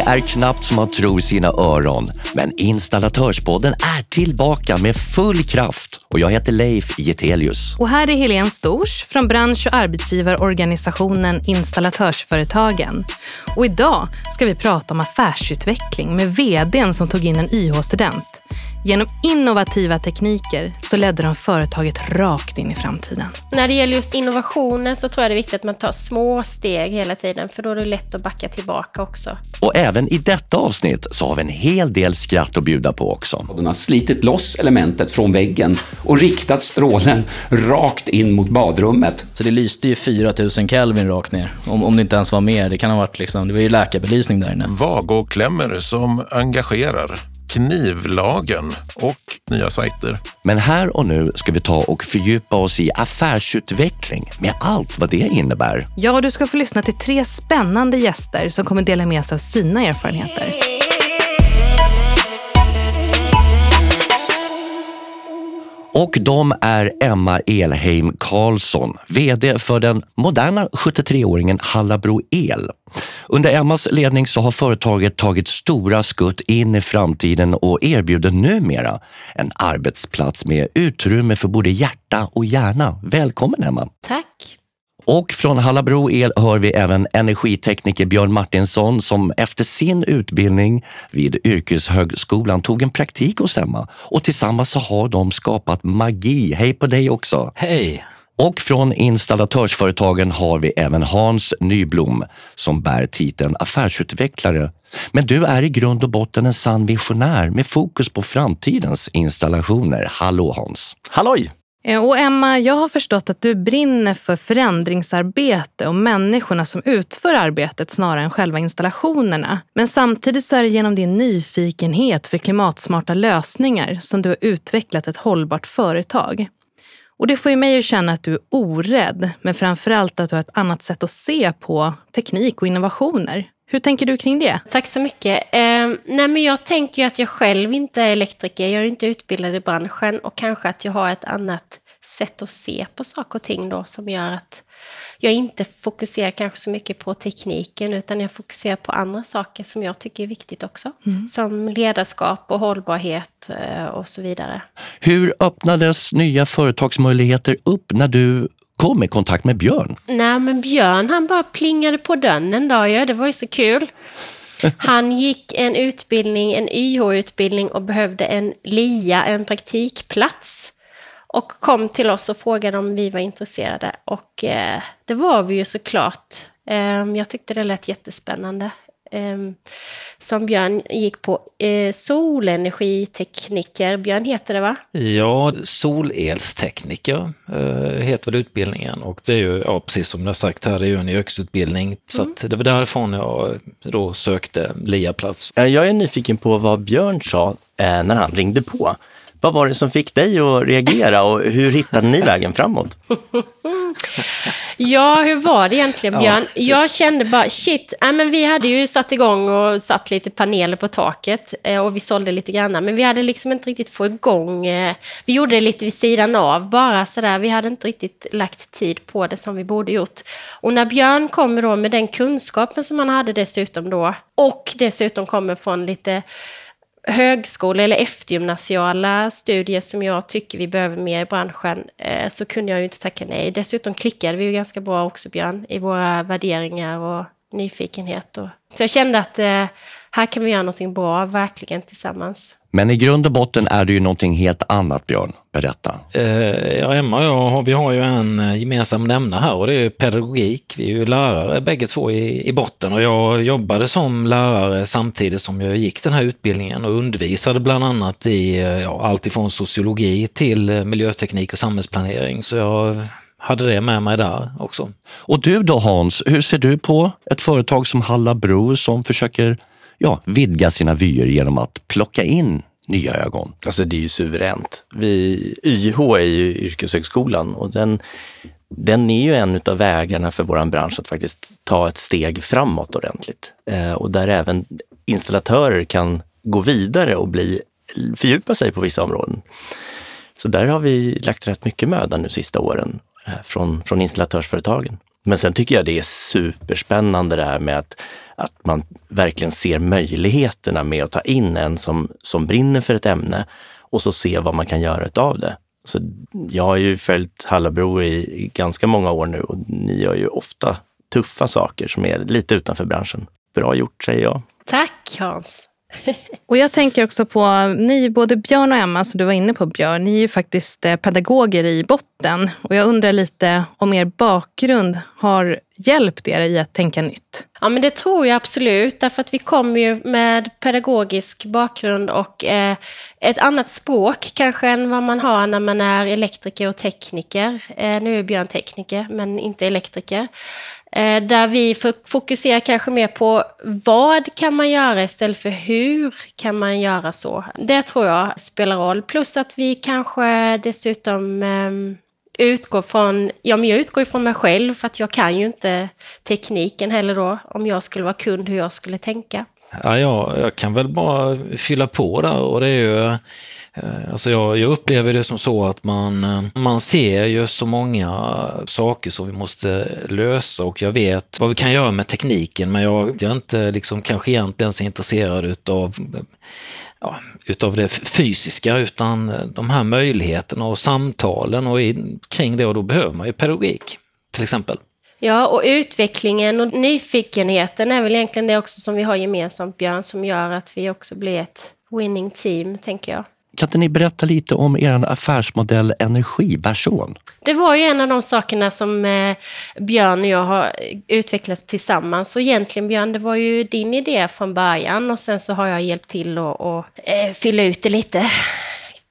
Det är knappt som man tror sina öron, men Installatörspodden är tillbaka med full kraft och jag heter Leif Getelius. Och här är Helene Stors från bransch och arbetsgivarorganisationen Installatörsföretagen. Och idag ska vi prata om affärsutveckling med vdn som tog in en YH-student. Genom innovativa tekniker så ledde de företaget rakt in i framtiden. När det gäller just innovationer så tror jag det är viktigt att man tar små steg hela tiden för då är det lätt att backa tillbaka också. Och även i detta avsnitt så har vi en hel del skratt att bjuda på också. Den har slitit loss elementet från väggen och riktat strålen rakt in mot badrummet. Så det lyste ju 4000 Kelvin rakt ner, om, om det inte ens var mer. Det kan ha varit liksom, det var ju läkarbelysning där inne. Vago-klämmer som engagerar knivlagen och nya sajter. Men här och nu ska vi ta och fördjupa oss i affärsutveckling med allt vad det innebär. Ja, du ska få lyssna till tre spännande gäster som kommer dela med sig av sina erfarenheter. Och de är Emma Elheim Karlsson, VD för den moderna 73-åringen Hallabro El. Under Emmas ledning så har företaget tagit stora skutt in i framtiden och erbjuder numera en arbetsplats med utrymme för både hjärta och hjärna. Välkommen Emma! Tack! Och från Hallabro El hör vi även energitekniker Björn Martinsson som efter sin utbildning vid Yrkeshögskolan tog en praktik hos Emma och tillsammans så har de skapat magi. Hej på dig också! Hej! Och från installatörsföretagen har vi även Hans Nyblom som bär titeln affärsutvecklare. Men du är i grund och botten en sann visionär med fokus på framtidens installationer. Hallå Hans! Halloj! Eh, och Emma, jag har förstått att du brinner för förändringsarbete och människorna som utför arbetet snarare än själva installationerna. Men samtidigt så är det genom din nyfikenhet för klimatsmarta lösningar som du har utvecklat ett hållbart företag. Och det får ju mig att känna att du är orädd, men framförallt att du har ett annat sätt att se på teknik och innovationer. Hur tänker du kring det? Tack så mycket. Eh, nej men jag tänker ju att jag själv inte är elektriker, jag är inte utbildad i branschen och kanske att jag har ett annat sätt att se på saker och ting då som gör att jag inte fokuserar kanske så mycket på tekniken utan jag fokuserar på andra saker som jag tycker är viktigt också. Som ledarskap och hållbarhet eh, och så vidare. Hur öppnades nya företagsmöjligheter upp när du kom i kontakt med Björn? Nej, men Björn han bara plingade på dörren en dag Ja, Det var ju så kul. Han gick en utbildning, en YH-utbildning och behövde en LIA, en praktikplats. Och kom till oss och frågade om vi var intresserade. Och eh, det var vi ju såklart. Eh, jag tyckte det lät jättespännande. Eh, som Björn gick på eh, solenergitekniker. Björn heter det va? Ja, solelstekniker eh, heter väl utbildningen och det är ju, ja, precis som du har sagt här, det är ju en yrkesutbildning. Så att det var därifrån jag då sökte LIA-plats. Eh, Jag är nyfiken på vad Björn sa eh, när han ringde på. Vad var det som fick dig att reagera och hur hittade ni vägen framåt? Ja, hur var det egentligen Ja, Björn? det- Jag kände bara, shit, äh, men vi hade ju satt igång och satt lite paneler på taket eh, och vi sålde lite grann, men vi hade liksom inte riktigt få igång, eh, vi gjorde det lite vid sidan av bara sådär, vi hade inte riktigt lagt tid på det som vi borde gjort. Och när Björn kommer då med den kunskapen som han hade dessutom då, och dessutom kommer från lite högskole eller eftergymnasiala studier som jag tycker vi behöver mer i branschen eh, så kunde jag ju inte tacka nej. Dessutom klickade vi ju ganska bra också Björn i våra värderingar och nyfikenhet. Och, så jag kände att eh, här kan vi göra någonting bra, verkligen tillsammans. Men i grund och botten är det ju någonting helt annat, Björn. Berätta. Eh, ja, Emma och jag, har- vi har ju en eh, gemensam nämnare här och det är pedagogik. Vi är ju lärare bägge två i, i botten och jag jobbade som lärare samtidigt som jag gick den här utbildningen och undervisade bland annat i eh, ja, allt ifrån sociologi till miljöteknik och samhällsplanering. Så jag hade det med mig där också. Och du då Hans, hur ser du på ett företag som Hallabro som försöker ja, vidga sina vyer genom att plocka in nya ögon? Alltså det är ju suveränt. Vi, YH är ju yrkeshögskolan och den, den är ju en av vägarna för vår bransch att faktiskt ta ett steg framåt ordentligt. Eh, och där även installatörer kan gå vidare och bli, fördjupa sig på vissa områden. Så där har vi lagt rätt mycket möda nu sista åren eh, från, från installatörsföretagen. Men sen tycker jag det är superspännande det här med att, att man verkligen ser möjligheterna med att ta in en som, som brinner för ett ämne och så se vad man kan göra av det. Så jag har ju följt Hallabro i, ganska många år nu och ni gör ju ofta tuffa saker som är lite utanför branschen. Bra gjort säger jag. Tack Hans! Och jag tänker också på, ni både Björn och Emma, som du var inne på Björn, ni är ju faktiskt eh, pedagoger i botten. Och jag undrar lite om er bakgrund har hjälpt er i att tänka nytt? Ja, men det tror jag absolut. Därför att vi kommer ju med pedagogisk bakgrund och eh, ett annat språk kanske än vad man har när man är elektriker och tekniker. Eh, nu är Björn tekniker, men inte elektriker. Eh, där vi fokuserar kanske mer på vad kan man göra istället för hur kan man göra så. Det tror jag spelar roll. Plus att vi kanske dessutom ehm, Utgå utgår från, ja men jag utgår ifrån mig själv för att jag kan ju inte tekniken heller då, om jag skulle vara kund, hur jag skulle tänka. Ja, jag, jag kan väl bara fylla på där och det är ju eh, Alltså jag, jag, upplever det som så att man, eh, man ser ju så många saker som vi måste lösa och jag vet vad vi kan göra med tekniken men jag, jag är inte liksom kanske egentligen så intresserad utav eh, ja, utav det fysiska utan de här möjligheterna och samtalen och i, kring det och då behöver man ju pedagogik till exempel. Ja, och utvecklingen och nyfikenheten är väl egentligen det också som vi har gemensamt, Björn, som gör att vi också blir ett winning team, tänker jag. Kan inte ni berätta lite om er affärsmodell Energiberson? Det var ju en av de sakerna som eh, Björn och jag har utvecklat tillsammans. Och egentligen Björn, det var ju din idé från början och sen så har jag hjälpt till att eh, fylla ut det lite.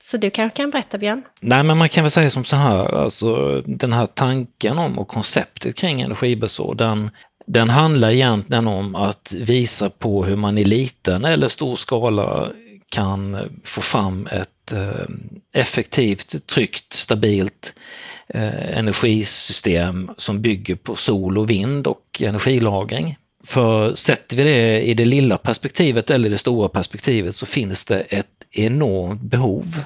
Så du kanske kan berätta Björn? Nej, men man kan väl säga som så här, alltså den här tanken om och konceptet kring energibesår, den, den handlar egentligen om att visa på hur man i liten eller stor skala kan få fram ett eh, effektivt, tryggt, stabilt eh, energisystem som bygger på sol och vind och energilagring. För sätter vi det i det lilla perspektivet eller det stora perspektivet så finns det ett enormt behov.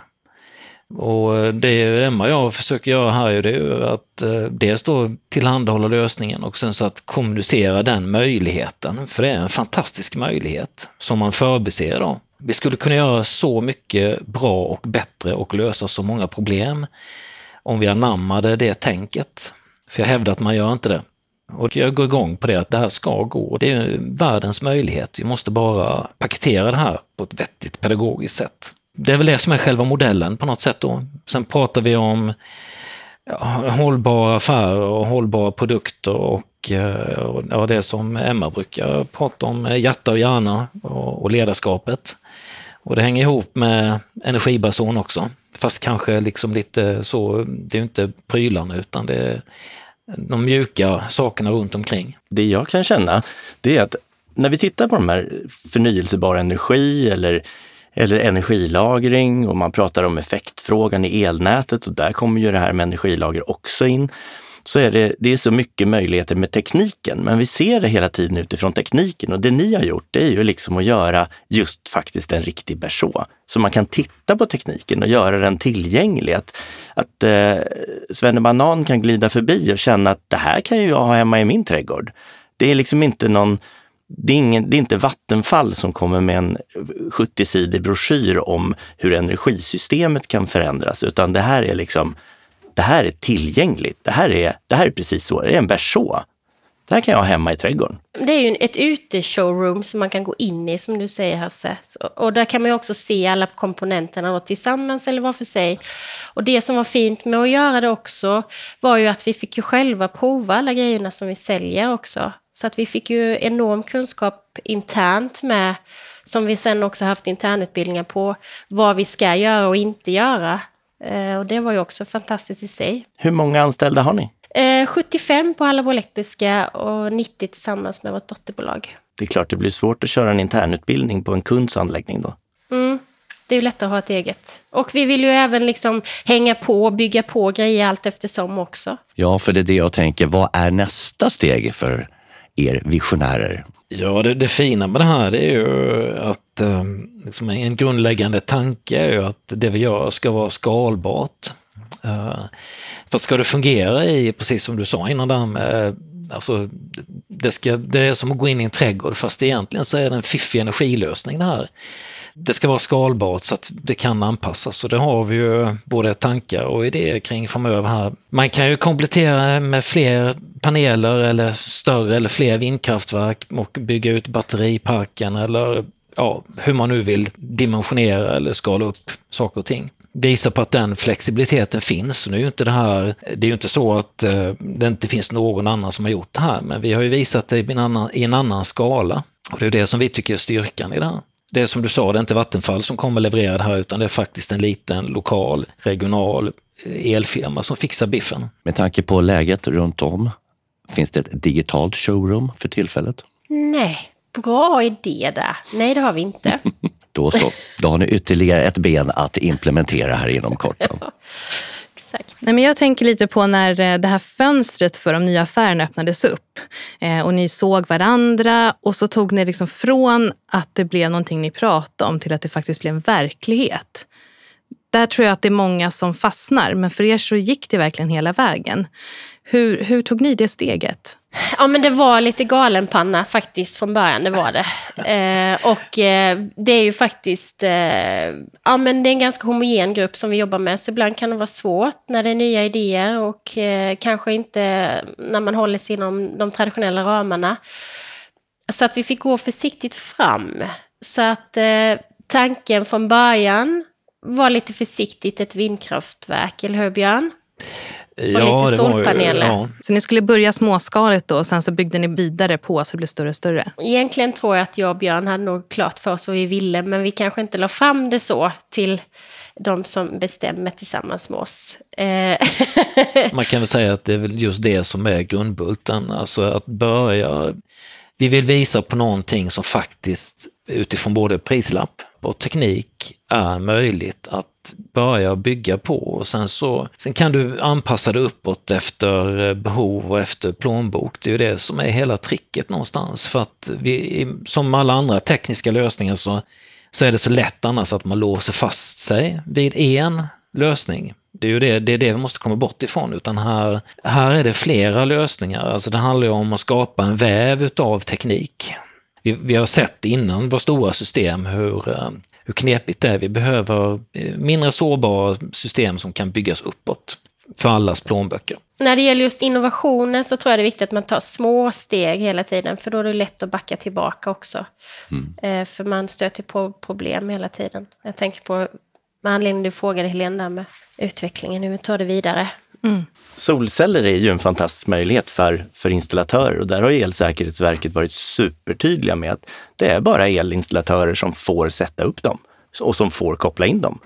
Och det Emma och jag försöker göra här är ju att eh, dels då tillhandahålla lösningen och sen så att kommunicera den möjligheten, för det är en fantastisk möjlighet som man förbiser då. Vi skulle kunna göra så mycket bra och bättre och lösa så många problem om vi anammade det tänket. För jag hävdar att man gör inte det. Och jag går igång på det att det här ska gå. Det är världens möjlighet. Vi måste bara paketera det här på ett vettigt pedagogiskt sätt. Det är väl det som är själva modellen på något sätt då. Sen pratar vi om ja, hållbara affärer och hållbara produkter och eh, och ja, det som Emma brukar prata om, hjärta och hjärna och, och ledarskapet. Och det hänger ihop med energibason också. Fast kanske liksom lite så, det är ju inte prylarna utan det är de mjuka sakerna runt omkring. Det jag kan känna, det är att när vi tittar på de här förnyelsebar energi eller, eller energilagring och man pratar om effektfrågan i elnätet och där kommer ju det här med energilager också in så är det, det är så mycket möjligheter med tekniken. Men vi ser det hela tiden utifrån tekniken och det ni har gjort det är ju liksom att göra just faktiskt en riktig Berså. Så man kan titta på tekniken och göra den tillgänglig. Att, att eh, Svenne Banan kan glida förbi och känna att det här kan ju jag ha hemma i min trädgård. Det är liksom inte någon det är, ingen, det är inte Vattenfall som kommer med en 70-sidig broschyr om hur energisystemet kan förändras, utan det här är liksom det här är tillgängligt. Det här är, det här är precis så. Det är en Berså. Det här kan jag ha hemma i trädgården. Det är ju ett uteshowroom som man kan gå in i, som du säger Hasse. Och där kan man ju också se alla komponenterna då, tillsammans eller var för sig. Och det som var fint med att göra det också var ju att vi fick ju själva prova alla grejerna som vi säljer också. Så att vi fick ju enorm kunskap internt med, som vi sen också haft internutbildningar på, vad vi ska göra och inte göra. Eh, och det var ju också fantastiskt i sig. Hur många anställda har ni? 75 eh, på Hallabo Elektriska och 90 tillsammans med vårt dotterbolag. Det är klart det blir svårt att köra en internutbildning på en kunds anläggning då. Mm, det är ju lättare att ha ett eget. Och vi vill ju även liksom hänga på och bygga på grejer allt eftersom också. Ja, för det är det jag tänker. Vad är nästa steg för er visionärer? Ja, det, det fina med det här det är ju att eh, liksom en grundläggande tanke är ju att det vi gör ska vara skalbart. Eh, för ska det fungera i, precis som du sa innan där med alltså, det, ska, det är som att gå in i en trädgård fast egentligen så är det en fiffig energilösning det här. Det ska vara skalbart så att det kan anpassas och det har vi ju både tankar och idéer kring framöver här. Man kan ju komplettera med fler paneler eller större eller fler vindkraftverk och bygga ut batteriparken eller ja, hur man nu vill dimensionera eller skala upp saker och ting visar på att den flexibiliteten finns. Nu är ju inte det här, det är ju inte så att eh, det inte finns någon annan som har gjort det här, men vi har ju visat det i en annan, i en annan skala. Och det är det som vi tycker är styrkan i det här. Det är som du sa, det är inte Vattenfall som kommer leverera det här, utan det är faktiskt en liten lokal, regional eh, elfirma som fixar biffen. Med tanke på läget runt om, finns det ett digitalt showroom för tillfället? Nej, bra idé där. Nej, det har vi inte. Då så, då har ni ytterligare ett ben att implementera här inom kort. Exakt. Nej, men jag tänker lite på när eh, det här fönstret för de nya affärerna öppnades upp eh, och ni såg varandra och så tog ni liksom från att det blev någonting ni pratade om till att det faktiskt blev en verklighet. Där tror jag att det är många som fastnar, men för er så gick det verkligen hela vägen. Hur, hur tog ni det steget? Ja, men det var lite galenpanna faktiskt från början, det var det. Eh, och eh, det är ju faktiskt, eh, ja men det är en ganska homogen grupp som vi jobbar med, så ibland kan det vara svårt när det är nya idéer och eh, kanske inte när man håller sig inom de traditionella ramarna. Så att vi fick gå försiktigt fram. Så att eh, tanken från början var lite försiktigt ett vindkraftverk, eller hur Björn? Och lite solpaneler. Ja. Så ni skulle börja småskaligt då och sen så byggde ni vidare på så det blev större och större? Egentligen tror jag att jag och Björn hade nog klart för oss vad vi ville, men vi kanske inte la fram det så till de som bestämmer tillsammans med oss. Eh, Man kan väl säga att det är väl just det som är grundbulten, alltså att börja. Vi vill visa på någonting som faktiskt utifrån både prislapp och teknik är möjligt att börja bygga på och sen så sen kan du anpassa det uppåt efter eh, behov och efter plånbok. Det är ju det som är hela tricket någonstans för att vi, som alla andra tekniska lösningar så, så är det så lätt annars att man låser fast sig vid en lösning. Det är ju det, det, är det vi måste komma bort ifrån, utan här, här är det flera lösningar. Alltså det handlar ju om att skapa en väv utav teknik. Vi, vi har sett innan våra stora system hur eh, hur knepigt det är. Vi behöver eh, mindre sårbara system som kan byggas uppåt för allas plånböcker. När det gäller just innovationer så tror jag det är viktigt att man tar små steg hela tiden, för då är det lätt att backa tillbaka också. Mm. Eh, för man stöter på problem hela tiden. Jag tänker på, med anledning du frågade Helene där med utvecklingen, hur vi tar det vidare. Mm. Solceller är ju en fantastisk möjlighet för, för installatörer och där har Elsäkerhetsverket varit supertydliga med att det är bara elinstallatörer som får sätta upp dem och som får koppla in dem.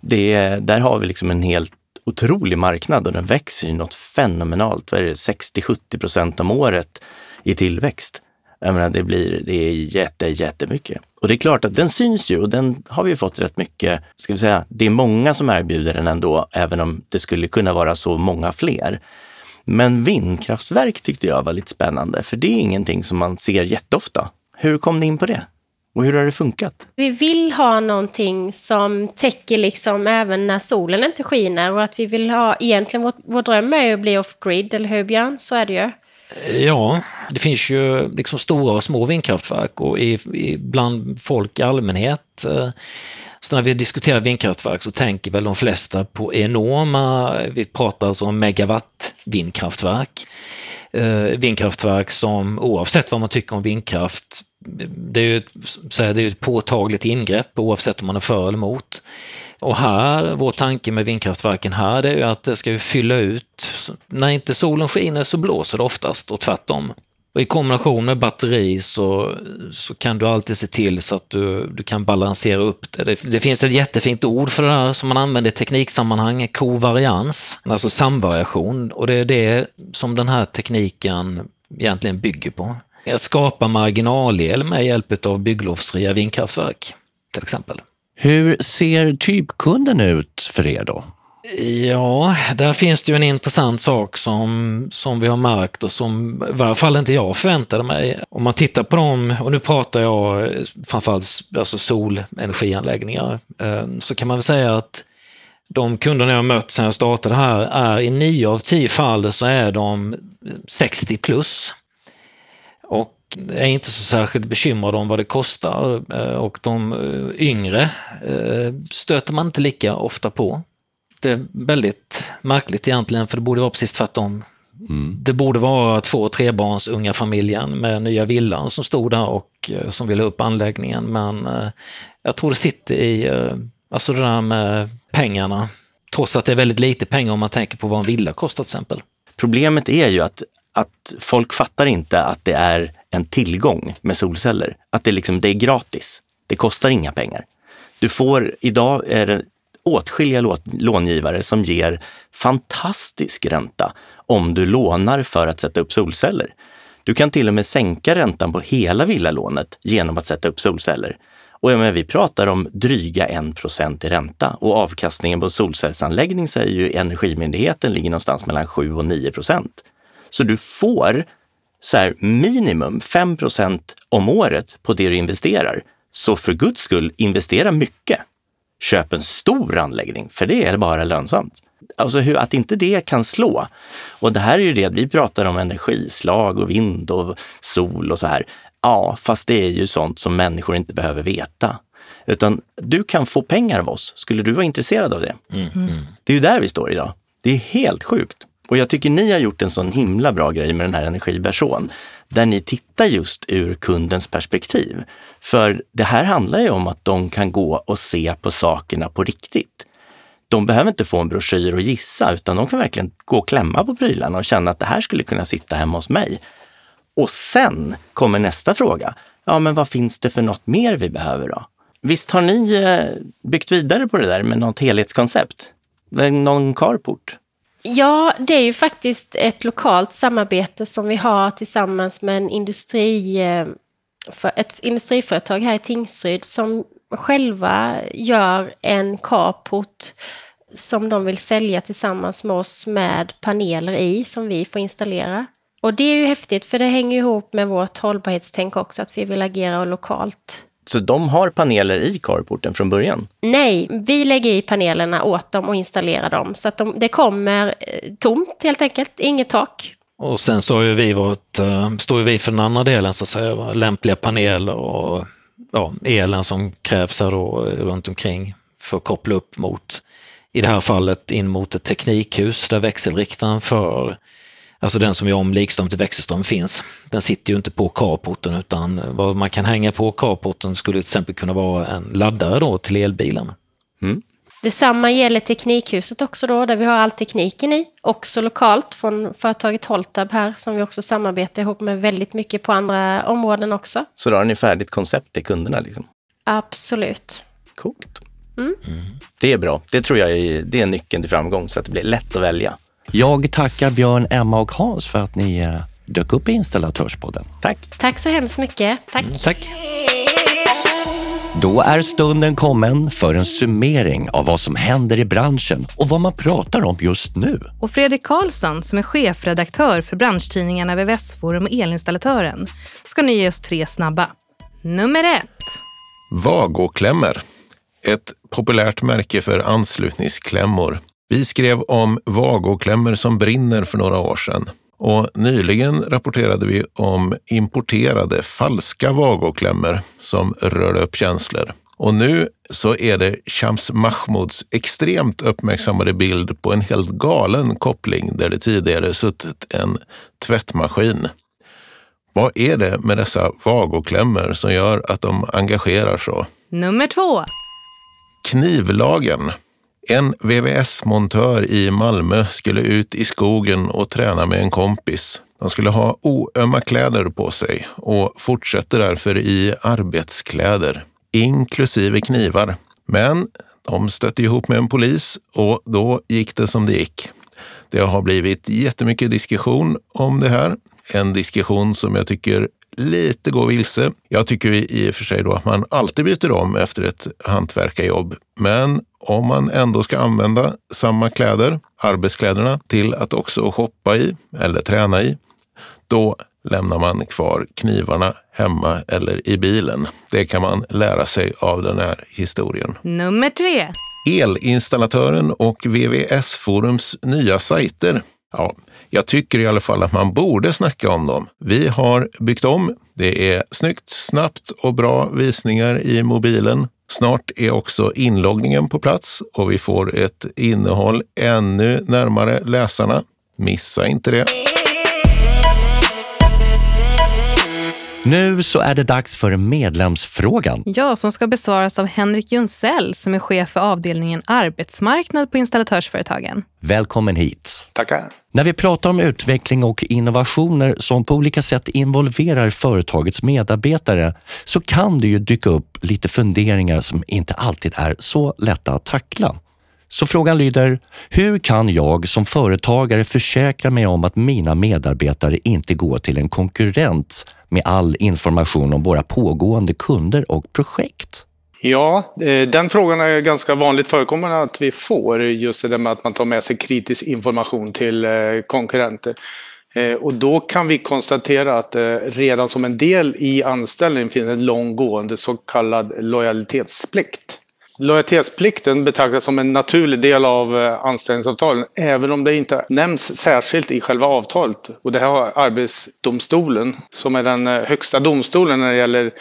Det, där har vi liksom en helt otrolig marknad och den växer ju något fenomenalt. Vad är det, 60-70 procent om året i tillväxt. Jag menar, det blir, det är jätte, jättemycket. Och det är klart att den syns ju och den har vi fått rätt mycket, ska vi säga, det är många som erbjuder den ändå, även om det skulle kunna vara så många fler. Men vindkraftverk tyckte jag var lite spännande, för det är ingenting som man ser jätteofta. Hur kom ni in på det? Och hur har det funkat? Vi vill ha någonting som täcker liksom även när solen inte skiner och att vi vill ha, egentligen vår, vår dröm är ju att bli off-grid, eller hur Björn? Så är det ju. Ja, det finns ju liksom stora och små vindkraftverk och i, i, bland folk i allmänhet eh, så när vi diskuterar vindkraftverk så tänker väl de flesta på enorma, vi pratar alltså om megawatt vindkraftverk. Eh, vindkraftverk som oavsett vad man tycker om vindkraft, det är ju ett, det är ett påtagligt ingrepp oavsett om man är för eller emot. Och här, vår tanke med vindkraftverken här, det är ju att det ska fylla ut. När inte solen skiner så blåser det oftast och tvärtom. Och I kombination med batteri så, så kan du alltid se till så att du, du kan balansera upp det. det. det. finns ett jättefint ord för det här som man använder i tekniksammanhang, kovarians, alltså samvariation. Och det är det som den här tekniken egentligen bygger på. Att skapa marginalel med hjälp av bygglovsfria vindkraftverk, till exempel. Hur ser typkunden ut för er då? Ja, där finns det ju en intressant sak som, som vi har märkt och som i varje fall inte jag förväntade mig. Om man tittar på dem, och nu pratar jag framförallt alltså solenergianläggningar, eh, så kan man väl säga att de kunderna jag har mött sedan jag startade här är i nio av tio fall så är de 60 plus. Är inte så särskilt bekymrad om vad det kostar eh, och de eh, yngre eh, stöter man inte lika ofta på. Det är väldigt märkligt egentligen, för det borde vara precis tvärtom. Mm. Det borde vara två trebarns unga familjen med nya villan som stod där och som ville upp anläggningen, men jag tror det sitter i alltså det där med pengarna, trots att det är väldigt lite pengar om man tänker på vad en villa kostar till exempel. Problemet är ju att, att folk fattar inte att det är en tillgång med solceller. Att det, liksom, det är gratis. Det kostar inga pengar. Du får, idag är det åtskilliga långivare som ger fantastisk ränta om du lånar för att sätta upp solceller. Du kan till och med sänka räntan på hela villalånet genom att sätta upp solceller. Och menar, vi pratar om dryga 1 i ränta och avkastningen på solcellsanläggning säger ju Energimyndigheten ligger någonstans mellan 7 och 9 procent. Så du får så här, minimum 5% om året på det du investerar. Så för guds skull, investera mycket. Köp en stor anläggning, för det är bara lönsamt. Alltså hur, att inte det kan slå. Och det här är ju det, vi pratar om energislag och vind och sol och så här. Ja, fast det är ju sånt som människor inte behöver veta. Utan du kan få pengar av oss. Skulle du vara intresserad av det? Mm. Mm. Det är ju där vi står idag. Det är helt sjukt. Och jag tycker ni har gjort en sån himla bra grej med den här energibersån där ni tittar just ur kundens perspektiv. För det här handlar ju om att de kan gå och se på sakerna på riktigt. De behöver inte få en broschyr och gissa, utan de kan verkligen gå och klämma på prylarna och känna att det här skulle kunna sitta hemma hos mig. Och sen kommer nästa fråga. Ja, men vad finns det för något mer vi behöver då? Visst har ni eh, byggt vidare på det där med något helhetskoncept? Någon carport? Ja, det är ju faktiskt ett lokalt samarbete som vi har tillsammans med en industri, eh, ett industriföretag här i Tingsryd som själva gör en carport som de vill sälja tillsammans med oss med paneler i som vi får installera. Och det är ju häftigt för det hänger ihop med vårt hållbarhetstänk också att vi vill agera lokalt så de har paneler i carporten från början? Nej, vi lägger i panelerna åt dem och installerar dem. Så att de, det kommer eh, tomt helt enkelt, inget tak. Och sen så har ju vi varit, uh, står ju vi för den andra delen, så att säga, lämpliga paneler och ja, elen som krävs här då runt omkring för att koppla upp mot, i det här fallet in mot ett teknikhus där växelriktaren för Alltså den som gör om likström till växelström finns. Den sitter ju inte på carporten utan vad man kan hänga på carporten skulle till exempel kunna vara en laddare då till elbilen. Mm. Detsamma gäller Teknikhuset också då, där vi har all tekniken i. Också lokalt från företaget Holtab här, som vi också samarbetar ihop med väldigt mycket på andra områden också. Så då har ni färdigt koncept till kunderna? Liksom. Absolut. Coolt. Mm. Mm. Det är bra. Det tror jag är, det är nyckeln till framgång, så att det blir lätt att välja. Jag tackar Björn, Emma och Hans för att ni eh, dök upp i Installatörspodden. Tack. Tack så hemskt mycket. Tack. Mm, tack. Då är stunden kommen för en summering av vad som händer i branschen och vad man pratar om just nu. Och Fredrik Karlsson, som är chefredaktör för branschtidningarna VVS-forum och Elinstallatören, ska nu ge oss tre snabba. Nummer ett. Vagoklämmer. Ett populärt märke för anslutningsklämmor vi skrev om vagoklämmor som brinner för några år sedan. Och nyligen rapporterade vi om importerade falska vagoklämmor som rörde upp känslor. Och nu så är det Shams Mahmouds extremt uppmärksammade bild på en helt galen koppling där det tidigare suttit en tvättmaskin. Vad är det med dessa vagoklämmor som gör att de engagerar så? Nummer två. Knivlagen. En VVS-montör i Malmö skulle ut i skogen och träna med en kompis. De skulle ha oömma kläder på sig och fortsätter därför i arbetskläder, inklusive knivar. Men de stötte ihop med en polis och då gick det som det gick. Det har blivit jättemycket diskussion om det här. En diskussion som jag tycker lite går vilse. Jag tycker i och för sig då att man alltid byter om efter ett hantverkarjobb. Men om man ändå ska använda samma kläder, arbetskläderna, till att också shoppa i eller träna i, då lämnar man kvar knivarna hemma eller i bilen. Det kan man lära sig av den här historien. Nummer tre. Elinstallatören och VVS Forums nya sajter Ja, jag tycker i alla fall att man borde snacka om dem. Vi har byggt om. Det är snyggt, snabbt och bra visningar i mobilen. Snart är också inloggningen på plats och vi får ett innehåll ännu närmare läsarna. Missa inte det. Nu så är det dags för medlemsfrågan. Ja, som ska besvaras av Henrik Jonsell som är chef för avdelningen arbetsmarknad på installatörsföretagen. Välkommen hit. Tackar. När vi pratar om utveckling och innovationer som på olika sätt involverar företagets medarbetare så kan det ju dyka upp lite funderingar som inte alltid är så lätta att tackla. Så frågan lyder, hur kan jag som företagare försäkra mig om att mina medarbetare inte går till en konkurrent med all information om våra pågående kunder och projekt? Ja, eh, den frågan är ganska vanligt förekommande att vi får. Just det där med att man tar med sig kritisk information till eh, konkurrenter. Eh, och då kan vi konstatera att redan som en del i anställningen finns en långgående så kallad lojalitetsplikt. Lojalitetsplikten betraktas som en naturlig del av anställningsavtalen även om det inte nämns särskilt i själva avtalet. Och det här har Arbetsdomstolen, som är den högsta domstolen när det gäller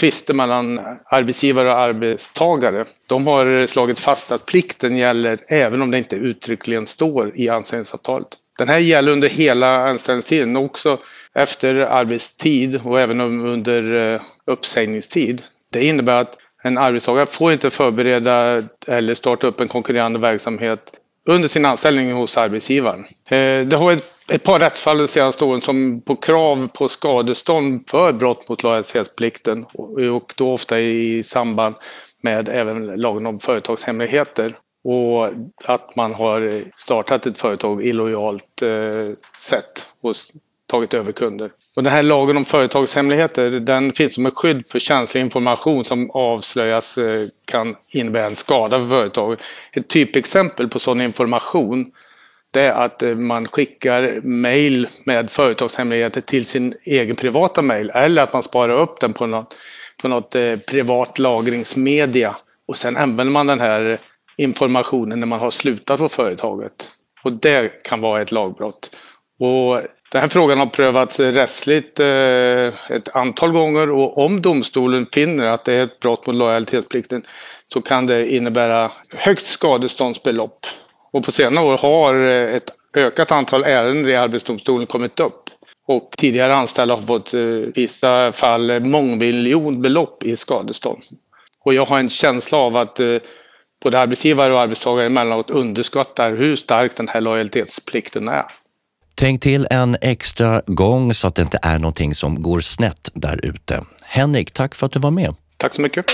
tvister mellan arbetsgivare och arbetstagare. De har slagit fast att plikten gäller även om det inte uttryckligen står i anställningsavtalet. Den här gäller under hela anställningstiden, också efter arbetstid och även under eh, uppsägningstid. Det innebär att en arbetstagare får inte förbereda eller starta upp en konkurrerande verksamhet under sin anställning hos arbetsgivaren. Eh, det har ett, ett par rättsfall de senaste åren som på krav på skadestånd för brott mot lojalitetsplikten och då ofta i samband med även lagen om företagshemligheter och att man har startat ett företag illojalt eh, sätt och tagit över kunder. Och den här lagen om företagshemligheter den finns som ett skydd för känslig information som avslöjas eh, kan innebära en skada för företaget. Ett typexempel på sådan information det är att eh, man skickar mejl med företagshemligheter till sin egen privata mejl eller att man sparar upp den på något, på något eh, privat lagringsmedia och sen använder man den här informationen när man har slutat på företaget. Och det kan vara ett lagbrott. Och den här frågan har prövats rättsligt eh, ett antal gånger och om domstolen finner att det är ett brott mot lojalitetsplikten så kan det innebära högt skadeståndsbelopp. Och på senare år har ett ökat antal ärenden i Arbetsdomstolen kommit upp. Och tidigare anställda har fått i eh, vissa fall mångmiljonbelopp i skadestånd. Och jag har en känsla av att eh, både arbetsgivare och arbetstagare emellanåt underskattar hur stark den här lojalitetsplikten är. Tänk till en extra gång så att det inte är någonting som går snett där ute. Henrik, tack för att du var med. Tack så mycket.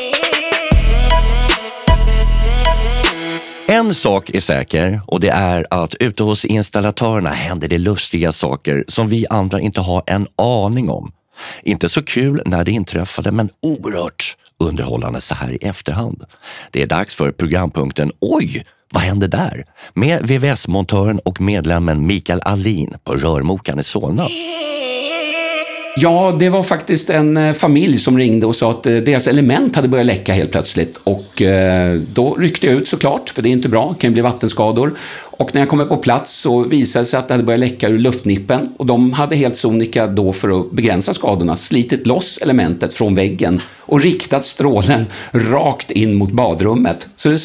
En sak är säker och det är att ute hos installatörerna händer det lustiga saker som vi andra inte har en aning om. Inte så kul när det inträffade, men oerhört underhållande så här i efterhand. Det är dags för programpunkten Oj, vad hände där? Med VVS-montören och medlemmen Mikael Alin på Rörmokaren i Solna. Ja, det var faktiskt en eh, familj som ringde och sa att eh, deras element hade börjat läcka helt plötsligt. Och eh, då ryckte jag ut såklart, för det är inte bra, det kan ju bli vattenskador. Och när jag kommer på plats så visade det sig att det hade börjat läcka ur luftnippen och de hade helt sonika då för att begränsa skadorna slitit loss elementet från väggen och riktat strålen rakt in mot badrummet. Så det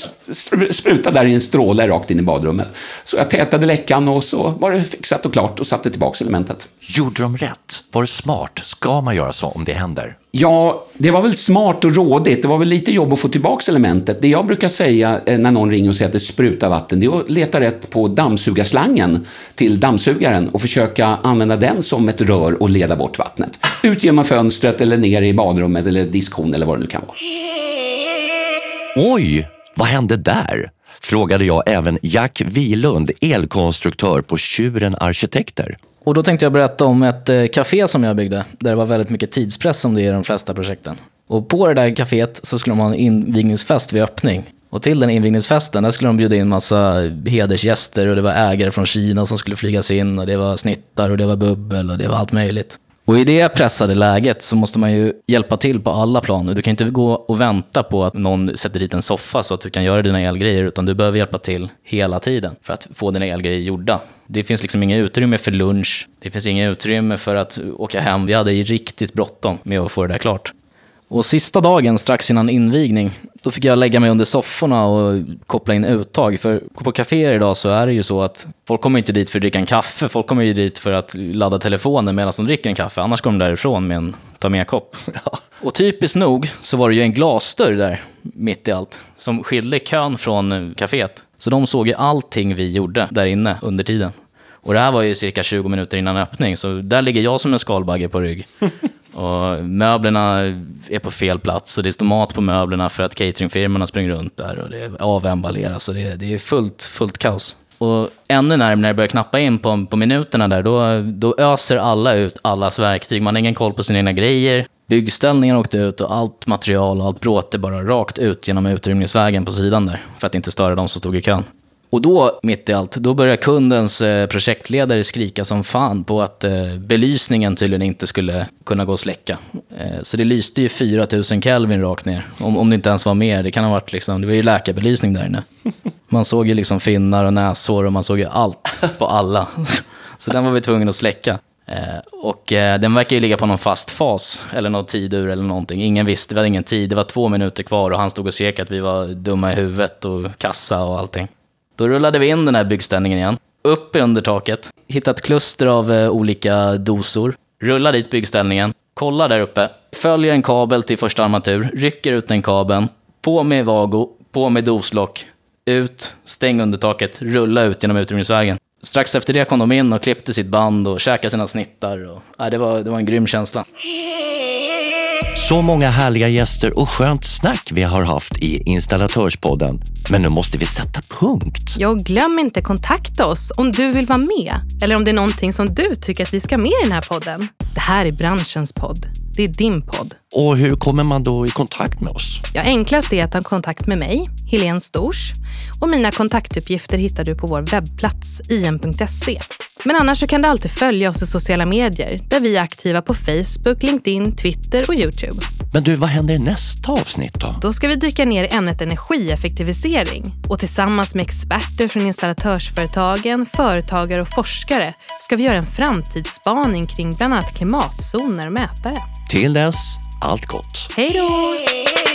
sprutade där i en stråle rakt in i badrummet. Så jag tätade läckan och så var det fixat och klart och satte tillbaka elementet. Gjorde de rätt? Var det smart? Ska man göra så om det händer? Ja, det var väl smart och rådigt. Det var väl lite jobb att få tillbaka elementet. Det jag brukar säga eh, när någon ringer och säger att det sprutar vatten, det är att leta rätt på dammsugarslangen till dammsugaren och försöka använda den som ett rör och leda bort vattnet. Ut genom fönstret eller ner i badrummet eller diskhon eller vad det nu kan vara. Oj, vad hände där? Frågade jag även Jack Vilund, elkonstruktör på Tjuren Arkitekter. Och då tänkte jag berätta om ett eh, café som jag byggde, där det var väldigt mycket tidspress som det är i de flesta projekten. Och på det där kaféet så skulle de ha en invigningsfest vid öppning. Och till den invigningsfesten där skulle de bjuda in massa hedersgäster och det var ägare från Kina som skulle flygas in och det var snittar och det var bubbel och det var allt möjligt. Och i det pressade läget så måste man ju hjälpa till på alla plan. Du kan inte gå och vänta på att någon sätter dit en soffa så att du kan göra dina elgrejer, utan du behöver hjälpa till hela tiden för att få dina elgrejer gjorda. Det finns liksom inget utrymme för lunch, det finns inget utrymme för att åka hem. Vi hade riktigt bråttom med att få det där klart. Och sista dagen, strax innan invigning, då fick jag lägga mig under sofforna och koppla in uttag. För på kaféer idag så är det ju så att folk kommer inte dit för att dricka en kaffe. Folk kommer ju dit för att ladda telefonen medan de dricker en kaffe. Annars går de därifrån med en ta med-kopp. Och typiskt nog så var det ju en glasdörr där, mitt i allt, som skilde kön från kaféet. Så de såg ju allting vi gjorde där inne under tiden. Och det här var ju cirka 20 minuter innan öppning, så där ligger jag som en skalbagge på rygg. Och möblerna är på fel plats och det står mat på möblerna för att cateringfirmorna springer runt där och det avemballeras så det, det är fullt, fullt kaos. Och ännu närmare när det börjar knappa in på, på minuterna där, då, då öser alla ut allas verktyg. Man har ingen koll på sina egna grejer. Byggställningen åkte ut och allt material och allt bråte bara rakt ut genom utrymningsvägen på sidan där. För att inte störa de som stod i kön. Och då, mitt i allt, då börjar kundens eh, projektledare skrika som fan på att eh, belysningen tydligen inte skulle kunna gå att släcka. Eh, så det lyste ju 4000 Kelvin rakt ner, om, om det inte ens var mer. Det kan ha varit liksom, det var ju läkarbelysning där inne. Man såg ju liksom finnar och näshår och man såg ju allt på alla. Så den var vi tvungna att släcka. och den verkar ju ligga på någon fast fas, eller någon tidur eller någonting. Ingen visste, vi hade ingen tid. Det var två minuter kvar och han stod och skrek att vi var dumma i huvudet och kassa och allting. Då rullade vi in den här byggställningen igen, upp under taket, hittade ett kluster av eh, olika dosor, rullar dit byggställningen, kollar där uppe, följer en kabel till första armatur, rycker ut den kabeln, på med vago, på med doslock, ut, stäng undertaket, rulla ut genom utrymningsvägen. Strax efter det kom de in och klippte sitt band och käkade sina snittar. Och, äh, det, var, det var en grym känsla. Så många härliga gäster och skönt snack vi har haft i Installatörspodden. Men nu måste vi sätta punkt. Ja, glöm inte kontakta oss om du vill vara med eller om det är någonting som du tycker att vi ska med i den här podden. Det här är branschens podd. Det är din podd. Och hur kommer man då i kontakt med oss? Ja, enklast är att ta kontakt med mig, Helene Stors. Och mina kontaktuppgifter hittar du på vår webbplats im.se. Men annars så kan du alltid följa oss i sociala medier där vi är aktiva på Facebook, LinkedIn, Twitter och Youtube. Men du, vad händer i nästa avsnitt då? Då ska vi dyka ner i ämnet energieffektivisering och tillsammans med experter från installatörsföretagen, företagare och forskare ska vi göra en framtidsspaning kring bland annat klimatzoner och mätare. Till dess, allt gott. Hej då!